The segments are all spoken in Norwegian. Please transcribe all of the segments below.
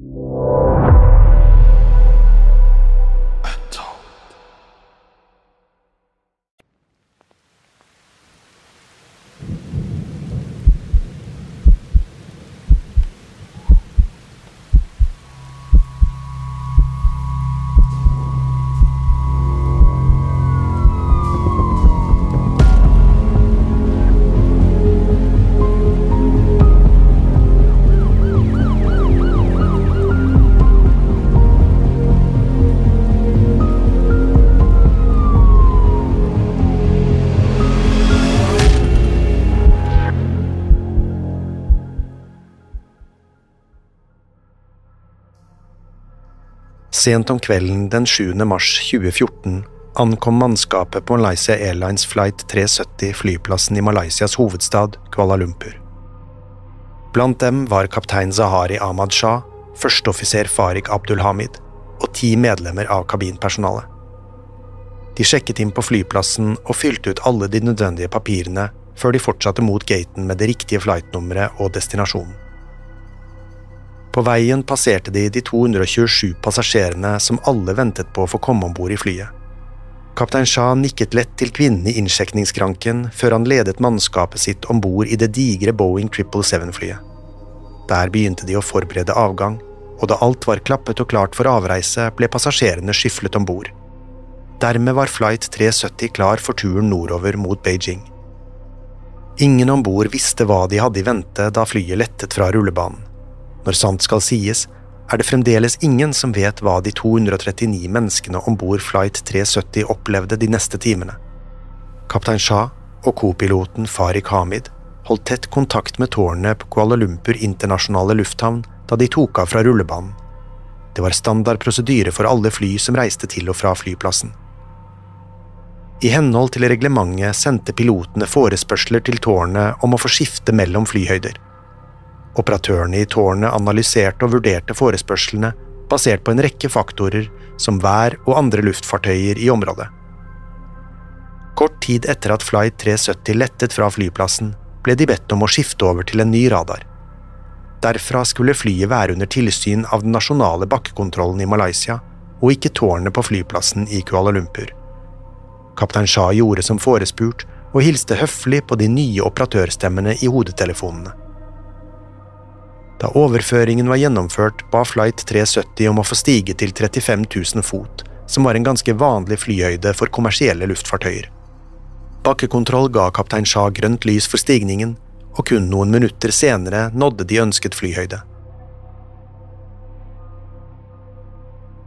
you. Sent om kvelden den 7. mars 2014 ankom mannskapet på Malaysia Airlines flight 370 flyplassen i Malaysias hovedstad Kuala Lumpur. Blant dem var kaptein Zahari Ahmad Shah, førsteoffiser Farik Abdulhamid og ti medlemmer av kabinpersonalet. De sjekket inn på flyplassen og fylte ut alle de nødvendige papirene før de fortsatte mot gaten med det riktige flightnummeret og destinasjonen. På veien passerte de de 227 passasjerene som alle ventet på å få komme om bord i flyet. Kaptein Shah nikket lett til kvinnen i innsjekningskranken før han ledet mannskapet sitt om bord i det digre Boeing 777-flyet. Der begynte de å forberede avgang, og da alt var klappet og klart for avreise, ble passasjerene skyflet om bord. Dermed var flight 370 klar for turen nordover mot Beijing. Ingen om bord visste hva de hadde i vente da flyet lettet fra rullebanen. Når sant skal sies, er det fremdeles ingen som vet hva de 239 menneskene om bord flight 370 opplevde de neste timene. Kaptein Shah og kopiloten Farik Hamid holdt tett kontakt med tårnet på Kuala Lumpur internasjonale lufthavn da de tok av fra rullebanen. Det var standard prosedyre for alle fly som reiste til og fra flyplassen. I henhold til reglementet sendte pilotene forespørsler til tårnet om å få skifte mellom flyhøyder. Operatørene i tårnet analyserte og vurderte forespørslene basert på en rekke faktorer som vær og andre luftfartøyer i området. Kort tid etter at Flight 370 lettet fra flyplassen, ble de bedt om å skifte over til en ny radar. Derfra skulle flyet være under tilsyn av den nasjonale bakkekontrollen i Malaysia, og ikke tårnet på flyplassen i Kuala Lumpur. Kaptein Shah gjorde som forespurt, og hilste høflig på de nye operatørstemmene i hodetelefonene. Da overføringen var gjennomført, ba Flight 370 om å få stige til 35 000 fot, som var en ganske vanlig flyhøyde for kommersielle luftfartøyer. Bakkekontroll ga kaptein Shah grønt lys for stigningen, og kun noen minutter senere nådde de ønsket flyhøyde.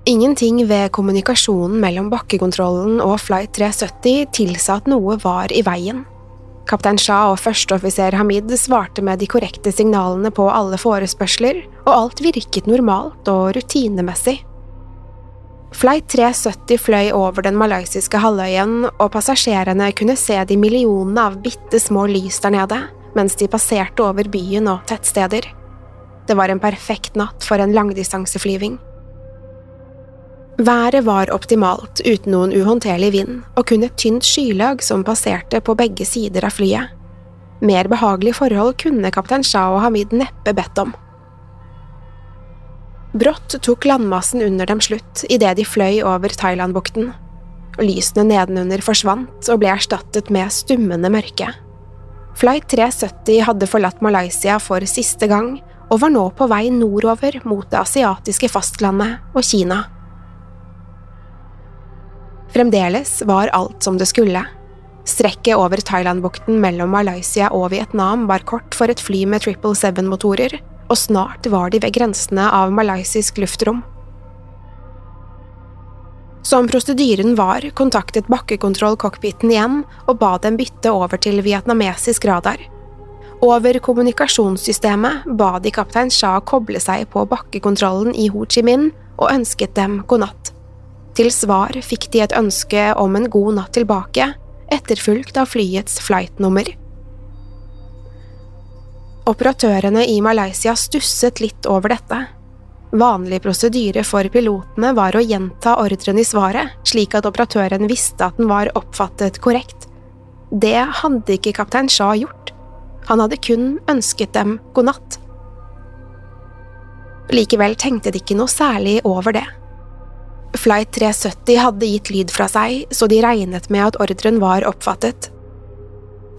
Ingenting ved kommunikasjonen mellom bakkekontrollen og Flight 370 tilsa at noe var i veien. Kaptein Shah og førsteoffiser Hamid svarte med de korrekte signalene på alle forespørsler, og alt virket normalt og rutinemessig. Flight 370 fløy over den malaysiske halvøyen, og passasjerene kunne se de millionene av bitte små lys der nede, mens de passerte over byen og tettsteder. Det var en perfekt natt for en langdistanseflyving. Været var optimalt uten noen uhåndterlig vind, og kun et tynt skylag som passerte på begge sider av flyet. Mer behagelige forhold kunne kaptein Shah og Hamid neppe bedt om. Brått tok landmassen under dem slutt idet de fløy over Thailandbukten. Lysene nedenunder forsvant og ble erstattet med stummende mørke. Flight 370 hadde forlatt Malaysia for siste gang og var nå på vei nordover mot det asiatiske fastlandet og Kina. Fremdeles var alt som det skulle. Strekket over Thailandbukten mellom Malaysia og Vietnam var kort for et fly med 777-motorer, og snart var de ved grensene av malaysisk luftrom. Som prosedyren var, kontaktet bakkekontroll-cockpiten igjen og ba dem bytte over til vietnamesisk radar. Over kommunikasjonssystemet ba de kaptein Shah koble seg på bakkekontrollen i Ho Chi Minh og ønsket dem god natt. Til svar fikk de et ønske om en god natt tilbake, etterfulgt av flyets flightnummer. Operatørene i Malaysia stusset litt over dette. Vanlig prosedyre for pilotene var å gjenta ordren i svaret, slik at operatøren visste at den var oppfattet korrekt. Det hadde ikke kaptein Shah gjort. Han hadde kun ønsket dem god natt. Likevel tenkte de ikke noe særlig over det. Flight 370 hadde gitt lyd fra seg, så de regnet med at ordren var oppfattet.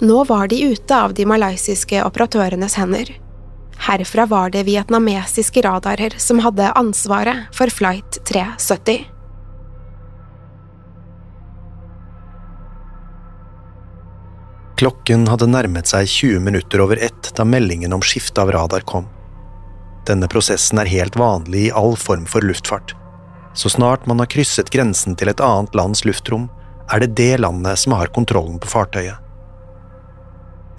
Nå var de ute av de malaysiske operatørenes hender. Herfra var det vietnamesiske radarer som hadde ansvaret for Flight 370. Klokken hadde nærmet seg 20 minutter over ett da meldingen om skifte av radar kom. Denne prosessen er helt vanlig i all form for luftfart. Så snart man har krysset grensen til et annet lands luftrom, er det det landet som har kontrollen på fartøyet.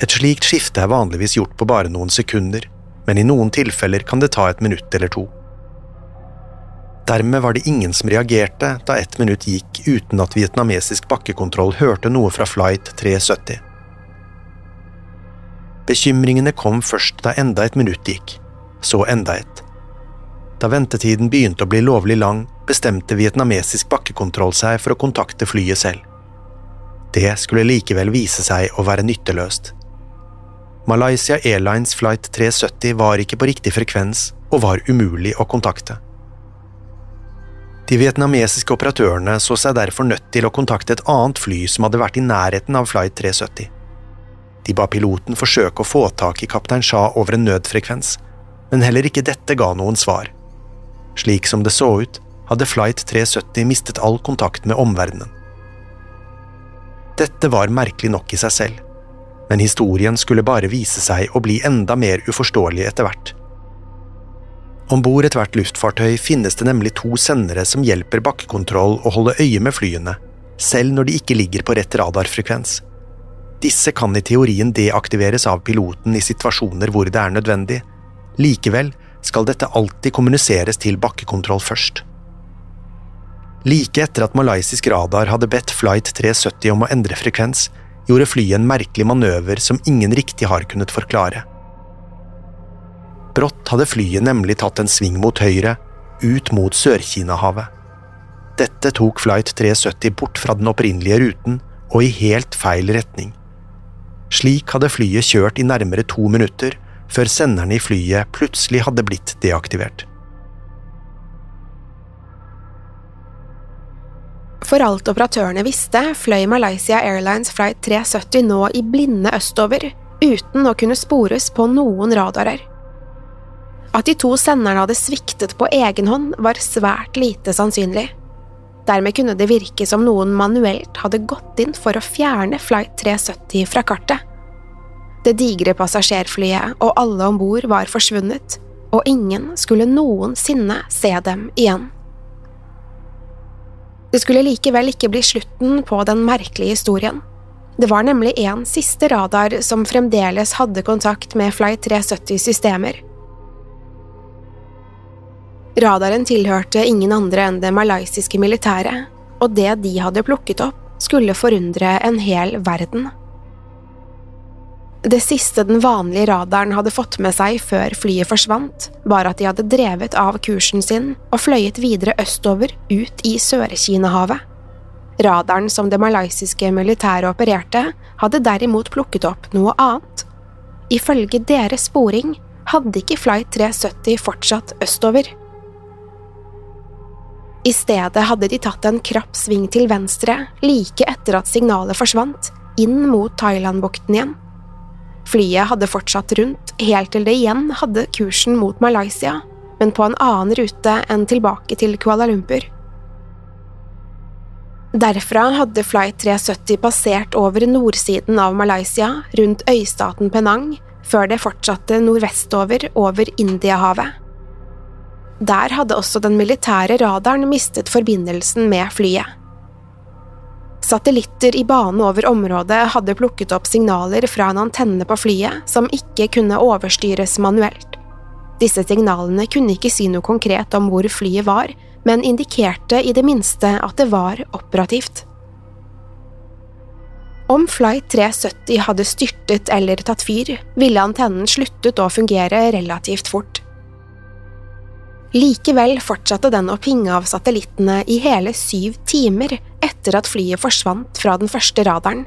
Et slikt skifte er vanligvis gjort på bare noen sekunder, men i noen tilfeller kan det ta et minutt eller to. Dermed var det ingen som reagerte da ett minutt gikk uten at vietnamesisk bakkekontroll hørte noe fra flight 370. Bekymringene kom først da enda et minutt gikk, så enda et. Da ventetiden begynte å bli lovlig lang, bestemte vietnamesisk bakkekontroll seg for å kontakte flyet selv. Det skulle likevel vise seg å være nytteløst. Malaysia Airlines flight 370 var ikke på riktig frekvens og var umulig å kontakte. De vietnamesiske operatørene så seg derfor nødt til å kontakte et annet fly som hadde vært i nærheten av flight 370. De ba piloten forsøke å få tak i kaptein Shah over en nødfrekvens, men heller ikke dette ga noen svar. Slik som det så ut, hadde Flight 370 mistet all kontakt med omverdenen. Dette var merkelig nok i seg selv, men historien skulle bare vise seg å bli enda mer uforståelig etter hvert. Om bord ethvert luftfartøy finnes det nemlig to sendere som hjelper bakkekontroll å holde øye med flyene, selv når de ikke ligger på rett radarfrekvens. Disse kan i teorien deaktiveres av piloten i situasjoner hvor det er nødvendig. Likevel skal dette alltid kommuniseres til bakkekontroll først. Like etter at malaysisk radar hadde bedt Flight 370 om å endre frekvens, gjorde flyet en merkelig manøver som ingen riktig har kunnet forklare. Brått hadde flyet nemlig tatt en sving mot høyre, ut mot Sør-Kina-havet. Dette tok Flight 370 bort fra den opprinnelige ruten og i helt feil retning. Slik hadde flyet kjørt i nærmere to minutter, før senderne i flyet plutselig hadde blitt deaktivert. For alt operatørene visste, fløy Malaysia Airlines flight 370 nå i blinde østover, uten å kunne spores på noen radarer. At de to senderne hadde sviktet på egen hånd, var svært lite sannsynlig. Dermed kunne det virke som noen manuelt hadde gått inn for å fjerne flight 370 fra kartet. Det digre passasjerflyet og alle om bord var forsvunnet, og ingen skulle noensinne se dem igjen. Det skulle likevel ikke bli slutten på den merkelige historien. Det var nemlig en siste radar som fremdeles hadde kontakt med Flight 370-systemer. Radaren tilhørte ingen andre enn det malaysiske militæret, og det de hadde plukket opp, skulle forundre en hel verden. Det siste den vanlige radaren hadde fått med seg før flyet forsvant, var at de hadde drevet av kursen sin og fløyet videre østover ut i Sør-Kina-havet. Radaren som det malaysiske militæret opererte, hadde derimot plukket opp noe annet. Ifølge deres sporing hadde ikke Flight 370 fortsatt østover. I stedet hadde de tatt en krapp sving til venstre like etter at signalet forsvant, inn mot Thailandbukten igjen. Flyet hadde fortsatt rundt helt til det igjen hadde kursen mot Malaysia, men på en annen rute enn tilbake til Kuala Lumpur. Derfra hadde Flight 370 passert over nordsiden av Malaysia, rundt øystaten Penang, før det fortsatte nordvestover over Indiahavet. Der hadde også den militære radaren mistet forbindelsen med flyet. Satellitter i bane over området hadde plukket opp signaler fra en antenne på flyet som ikke kunne overstyres manuelt. Disse signalene kunne ikke si noe konkret om hvor flyet var, men indikerte i det minste at det var operativt. Om Flight 370 hadde styrtet eller tatt fyr, ville antennen sluttet å fungere relativt fort. Likevel fortsatte den å pinge av satellittene i hele syv timer etter at flyet forsvant fra den første radaren.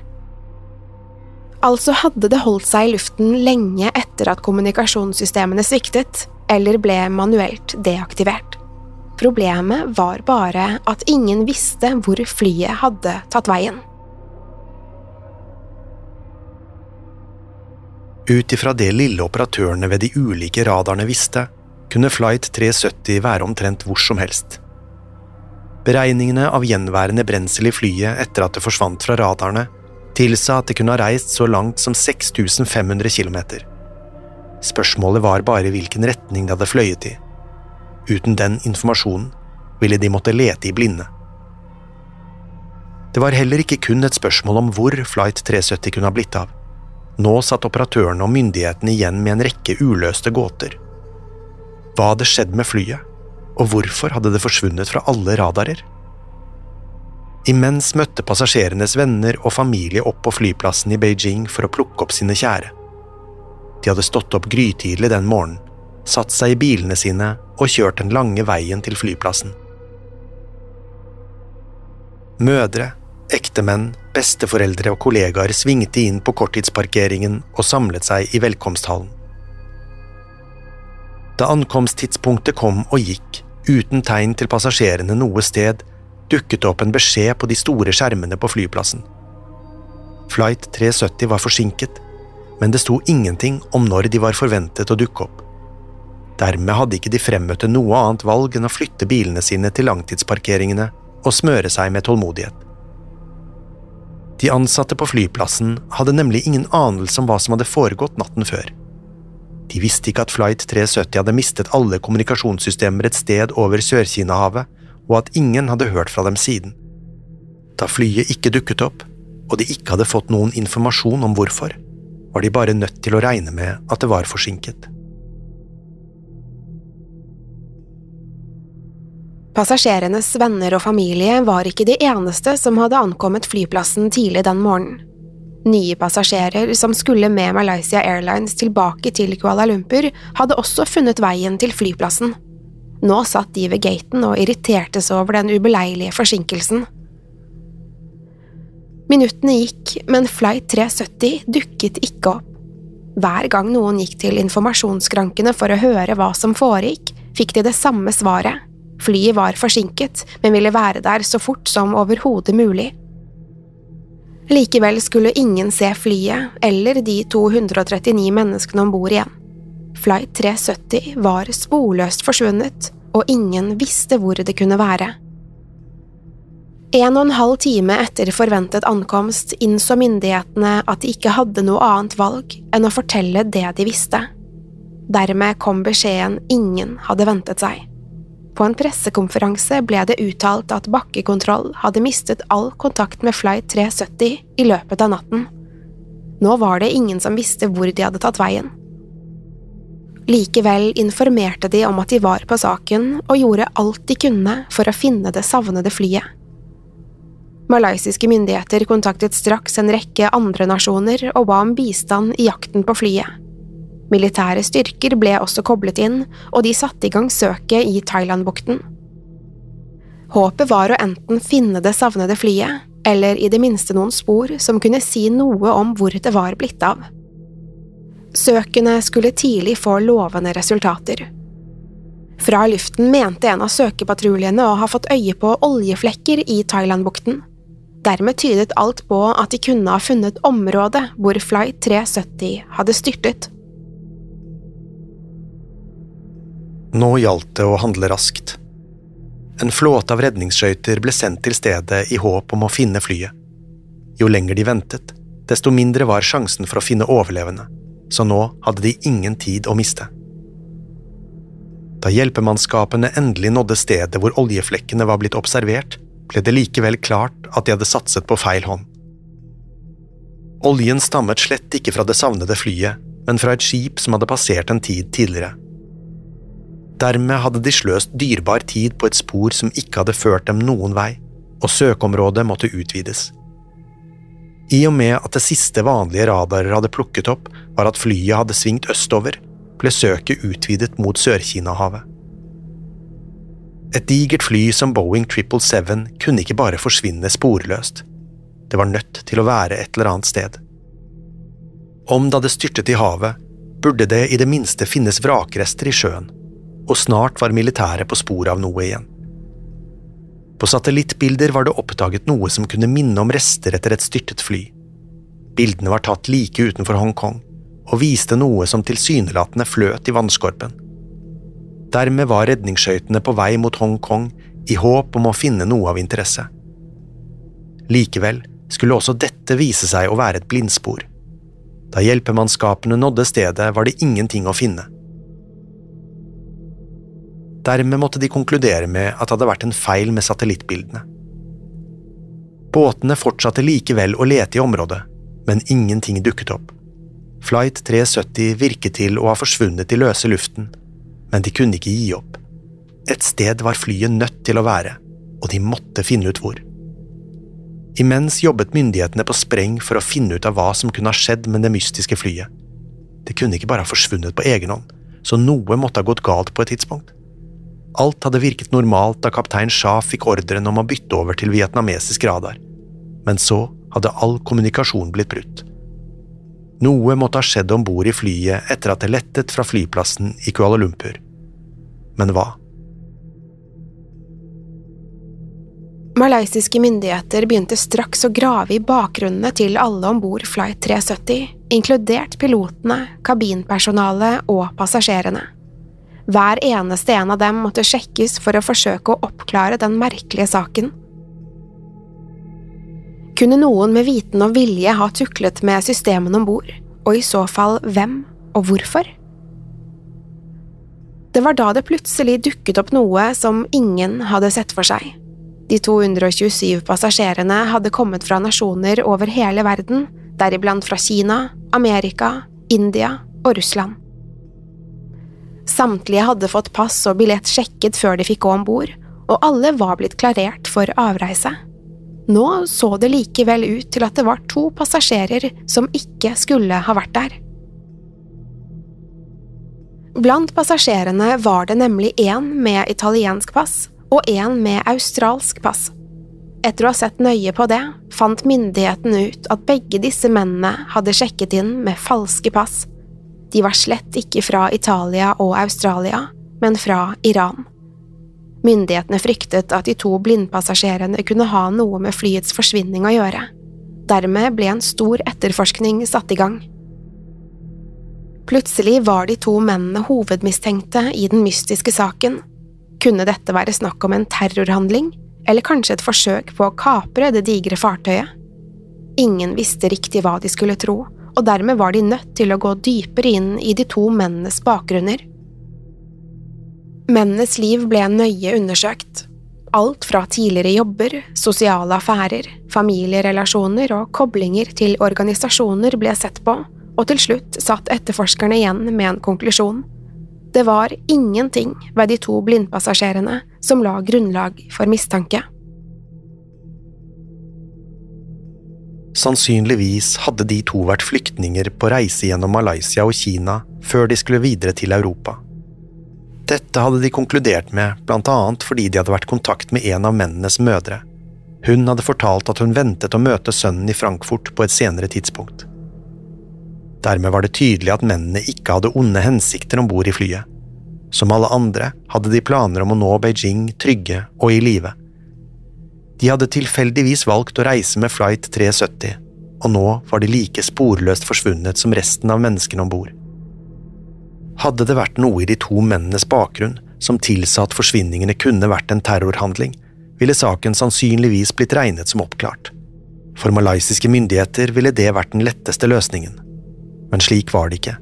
Altså hadde det holdt seg i luften lenge etter at kommunikasjonssystemene sviktet, eller ble manuelt deaktivert. Problemet var bare at ingen visste hvor flyet hadde tatt veien. Ut ifra det lille operatørene ved de ulike radarene visste, kunne Flight 370 være omtrent hvor som helst. Beregningene av gjenværende brensel i flyet etter at det forsvant fra radarene, tilsa at det kunne ha reist så langt som 6500 km. Spørsmålet var bare hvilken retning det hadde fløyet i. Uten den informasjonen ville de måtte lete i blinde. Det var heller ikke kun et spørsmål om hvor Flight 370 kunne ha blitt av. Nå satt operatørene og myndighetene igjen med en rekke uløste gåter. Hva hadde skjedd med flyet, og hvorfor hadde det forsvunnet fra alle radarer? Imens møtte passasjerenes venner og familie opp på flyplassen i Beijing for å plukke opp sine kjære. De hadde stått opp grytidlig den morgenen, satt seg i bilene sine og kjørt den lange veien til flyplassen. Mødre, ektemenn, besteforeldre og kollegaer svingte inn på korttidsparkeringen og samlet seg i velkomsthallen. Da ankomsttidspunktet kom og gikk, uten tegn til passasjerene noe sted, dukket det opp en beskjed på de store skjermene på flyplassen. Flight 370 var forsinket, men det sto ingenting om når de var forventet å dukke opp. Dermed hadde ikke de fremmøtte noe annet valg enn å flytte bilene sine til langtidsparkeringene og smøre seg med tålmodighet. De ansatte på flyplassen hadde nemlig ingen anelse om hva som hadde foregått natten før. De visste ikke at Flight 370 hadde mistet alle kommunikasjonssystemer et sted over Sør-Kina-havet, og at ingen hadde hørt fra dem siden. Da flyet ikke dukket opp, og de ikke hadde fått noen informasjon om hvorfor, var de bare nødt til å regne med at det var forsinket. Passasjerenes venner og familie var ikke de eneste som hadde ankommet flyplassen tidlig den morgenen. Nye passasjerer som skulle med Malaysia Airlines tilbake til Kuala Lumpur, hadde også funnet veien til flyplassen. Nå satt de ved gaten og irriterte seg over den ubeleilige forsinkelsen. Minuttene gikk, men flight 370 dukket ikke opp. Hver gang noen gikk til informasjonsskrankene for å høre hva som foregikk, fikk de det samme svaret. Flyet var forsinket, men ville være der så fort som overhodet mulig. Likevel skulle ingen se flyet eller de 239 menneskene om bord igjen. Flight 370 var sporløst forsvunnet, og ingen visste hvor det kunne være. En og en halv time etter forventet ankomst innså myndighetene at de ikke hadde noe annet valg enn å fortelle det de visste. Dermed kom beskjeden ingen hadde ventet seg. På en pressekonferanse ble det uttalt at bakkekontroll hadde mistet all kontakt med Flight 370 i løpet av natten. Nå var det ingen som visste hvor de hadde tatt veien. Likevel informerte de om at de var på saken og gjorde alt de kunne for å finne det savnede flyet. Malaysiske myndigheter kontaktet straks en rekke andre nasjoner og ba om bistand i jakten på flyet. Militære styrker ble også koblet inn, og de satte i gang søket i Thailandbukten. Håpet var å enten finne det savnede flyet, eller i det minste noen spor som kunne si noe om hvor det var blitt av. Søkene skulle tidlig få lovende resultater. Fra luften mente en av søkepatruljene å ha fått øye på oljeflekker i Thailandbukten. Dermed tydet alt på at de kunne ha funnet området hvor Flight 370 hadde styrtet. Nå gjaldt det å handle raskt. En flåte av redningsskøyter ble sendt til stedet i håp om å finne flyet. Jo lenger de ventet, desto mindre var sjansen for å finne overlevende, så nå hadde de ingen tid å miste. Da hjelpemannskapene endelig nådde stedet hvor oljeflekkene var blitt observert, ble det likevel klart at de hadde satset på feil hånd. Oljen stammet slett ikke fra det savnede flyet, men fra et skip som hadde passert en tid tidligere. Dermed hadde de sløst dyrebar tid på et spor som ikke hadde ført dem noen vei, og søkeområdet måtte utvides. I og med at det siste vanlige radarer hadde plukket opp, var at flyet hadde svingt østover, ble søket utvidet mot Sør-Kina-havet. Et digert fly som Boeing 777 kunne ikke bare forsvinne sporløst. Det var nødt til å være et eller annet sted. Om det hadde styrtet i havet, burde det i det minste finnes vrakrester i sjøen, og snart var militæret på sporet av noe igjen. På satellittbilder var det oppdaget noe som kunne minne om rester etter et styrtet fly. Bildene var tatt like utenfor Hongkong, og viste noe som tilsynelatende fløt i vannskorpen. Dermed var redningsskøytene på vei mot Hongkong i håp om å finne noe av interesse. Likevel skulle også dette vise seg å være et blindspor. Da hjelpemannskapene nådde stedet, var det ingenting å finne. Dermed måtte de konkludere med at det hadde vært en feil med satellittbildene. Båtene fortsatte likevel å lete i området, men ingenting dukket opp. Flight 370 virket til å ha forsvunnet i løse luften, men de kunne ikke gi opp. Et sted var flyet nødt til å være, og de måtte finne ut hvor. Imens jobbet myndighetene på spreng for å finne ut av hva som kunne ha skjedd med det mystiske flyet. Det kunne ikke bare ha forsvunnet på egen hånd, så noe måtte ha gått galt på et tidspunkt. Alt hadde virket normalt da kaptein Shah fikk ordren om å bytte over til vietnamesisk radar, men så hadde all kommunikasjon blitt brutt. Noe måtte ha skjedd om bord i flyet etter at det lettet fra flyplassen i Kuala Lumpur. Men hva? Malaysiske myndigheter begynte straks å grave i bakgrunnene til alle om bord Flight 370, inkludert pilotene, kabinpersonalet og passasjerene. Hver eneste en av dem måtte sjekkes for å forsøke å oppklare den merkelige saken. Kunne noen med viten og vilje ha tuklet med systemene om bord, og i så fall hvem og hvorfor? Det var da det plutselig dukket opp noe som ingen hadde sett for seg. De 227 passasjerene hadde kommet fra nasjoner over hele verden, deriblant fra Kina, Amerika, India og Russland. Samtlige hadde fått pass og billett sjekket før de fikk gå om bord, og alle var blitt klarert for avreise. Nå så det likevel ut til at det var to passasjerer som ikke skulle ha vært der. Blant passasjerene var det nemlig én med italiensk pass og én med australsk pass. Etter å ha sett nøye på det, fant myndighetene ut at begge disse mennene hadde sjekket inn med falske pass de var slett ikke fra Italia og Australia, men fra Iran. Myndighetene fryktet at de to blindpassasjerene kunne ha noe med flyets forsvinning å gjøre. Dermed ble en stor etterforskning satt i gang. Plutselig var de to mennene hovedmistenkte i den mystiske saken. Kunne dette være snakk om en terrorhandling, eller kanskje et forsøk på å kapre det digre fartøyet? Ingen visste riktig hva de skulle tro, og dermed var de nødt til å gå dypere inn i de to mennenes bakgrunner. Mennenes liv ble nøye undersøkt. Alt fra tidligere jobber, sosiale affærer, familierelasjoner og koblinger til organisasjoner ble sett på, og til slutt satt etterforskerne igjen med en konklusjon. Det var ingenting ved de to blindpassasjerene som la grunnlag for mistanke. Sannsynligvis hadde de to vært flyktninger på reise gjennom Malaysia og Kina før de skulle videre til Europa. Dette hadde de konkludert med blant annet fordi de hadde vært i kontakt med en av mennenes mødre. Hun hadde fortalt at hun ventet å møte sønnen i Frankfurt på et senere tidspunkt. Dermed var det tydelig at mennene ikke hadde onde hensikter om bord i flyet. Som alle andre hadde de planer om å nå Beijing trygge og i live. De hadde tilfeldigvis valgt å reise med flight 370, og nå var de like sporløst forsvunnet som resten av menneskene om bord. Hadde det vært noe i de to mennenes bakgrunn som tilsa at forsvinningene kunne vært en terrorhandling, ville saken sannsynligvis blitt regnet som oppklart. For malaysiske myndigheter ville det vært den letteste løsningen. Men slik var det ikke.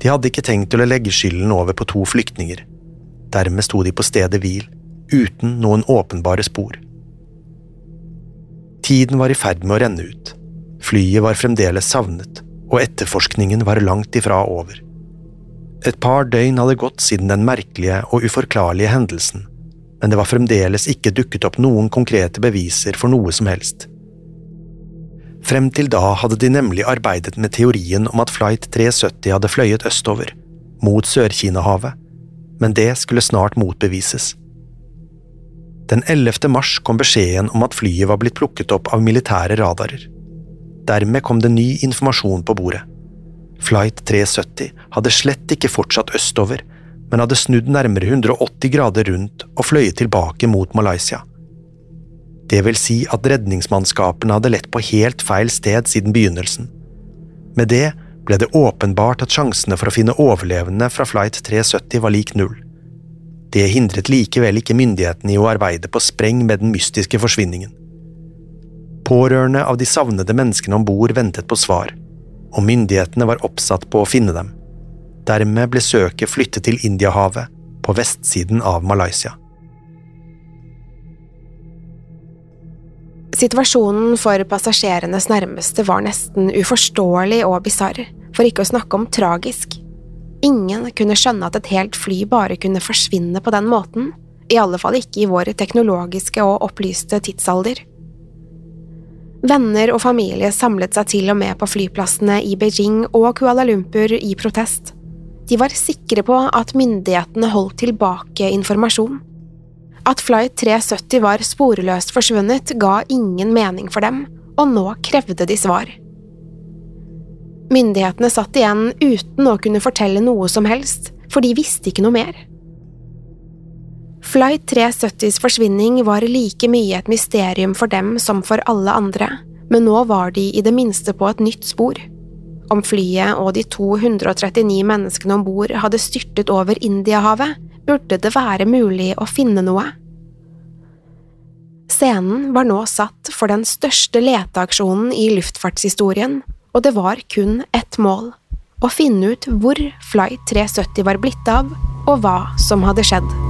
De hadde ikke tenkt til å legge skylden over på to flyktninger. Dermed sto de på stedet hvil, uten noen åpenbare spor. Tiden var i ferd med å renne ut. Flyet var fremdeles savnet, og etterforskningen var langt ifra over. Et par døgn hadde gått siden den merkelige og uforklarlige hendelsen, men det var fremdeles ikke dukket opp noen konkrete beviser for noe som helst. Frem til da hadde de nemlig arbeidet med teorien om at flight 370 hadde fløyet østover, mot Sør-Kina-havet, men det skulle snart motbevises. Den 11. mars kom beskjeden om at flyet var blitt plukket opp av militære radarer. Dermed kom det ny informasjon på bordet. Flight 370 hadde slett ikke fortsatt østover, men hadde snudd nærmere 180 grader rundt og fløyet tilbake mot Malaysia. Det vil si at redningsmannskapene hadde lett på helt feil sted siden begynnelsen. Med det ble det åpenbart at sjansene for å finne overlevende fra flight 370 var lik null. Det hindret likevel ikke myndighetene i å arbeide på spreng med den mystiske forsvinningen. Pårørende av de savnede menneskene om bord ventet på svar, og myndighetene var oppsatt på å finne dem. Dermed ble søket flyttet til Indiahavet, på vestsiden av Malaysia. Situasjonen for passasjerenes nærmeste var nesten uforståelig og bisarr, for ikke å snakke om tragisk. Ingen kunne skjønne at et helt fly bare kunne forsvinne på den måten, i alle fall ikke i vår teknologiske og opplyste tidsalder. Venner og familie samlet seg til og med på flyplassene i Beijing og Kuala Lumpur i protest. De var sikre på at myndighetene holdt tilbake informasjon. At flight 370 var sporløst forsvunnet, ga ingen mening for dem, og nå krevde de svar. Myndighetene satt igjen uten å kunne fortelle noe som helst, for de visste ikke noe mer. Flight 370s forsvinning var like mye et mysterium for dem som for alle andre, men nå var de i det minste på et nytt spor. Om flyet og de 239 menneskene om bord hadde styrtet over Indiahavet, burde det være mulig å finne noe. Scenen var nå satt for den største leteaksjonen i luftfartshistorien, og det var kun ett mål – å finne ut hvor Flight 370 var blitt av, og hva som hadde skjedd.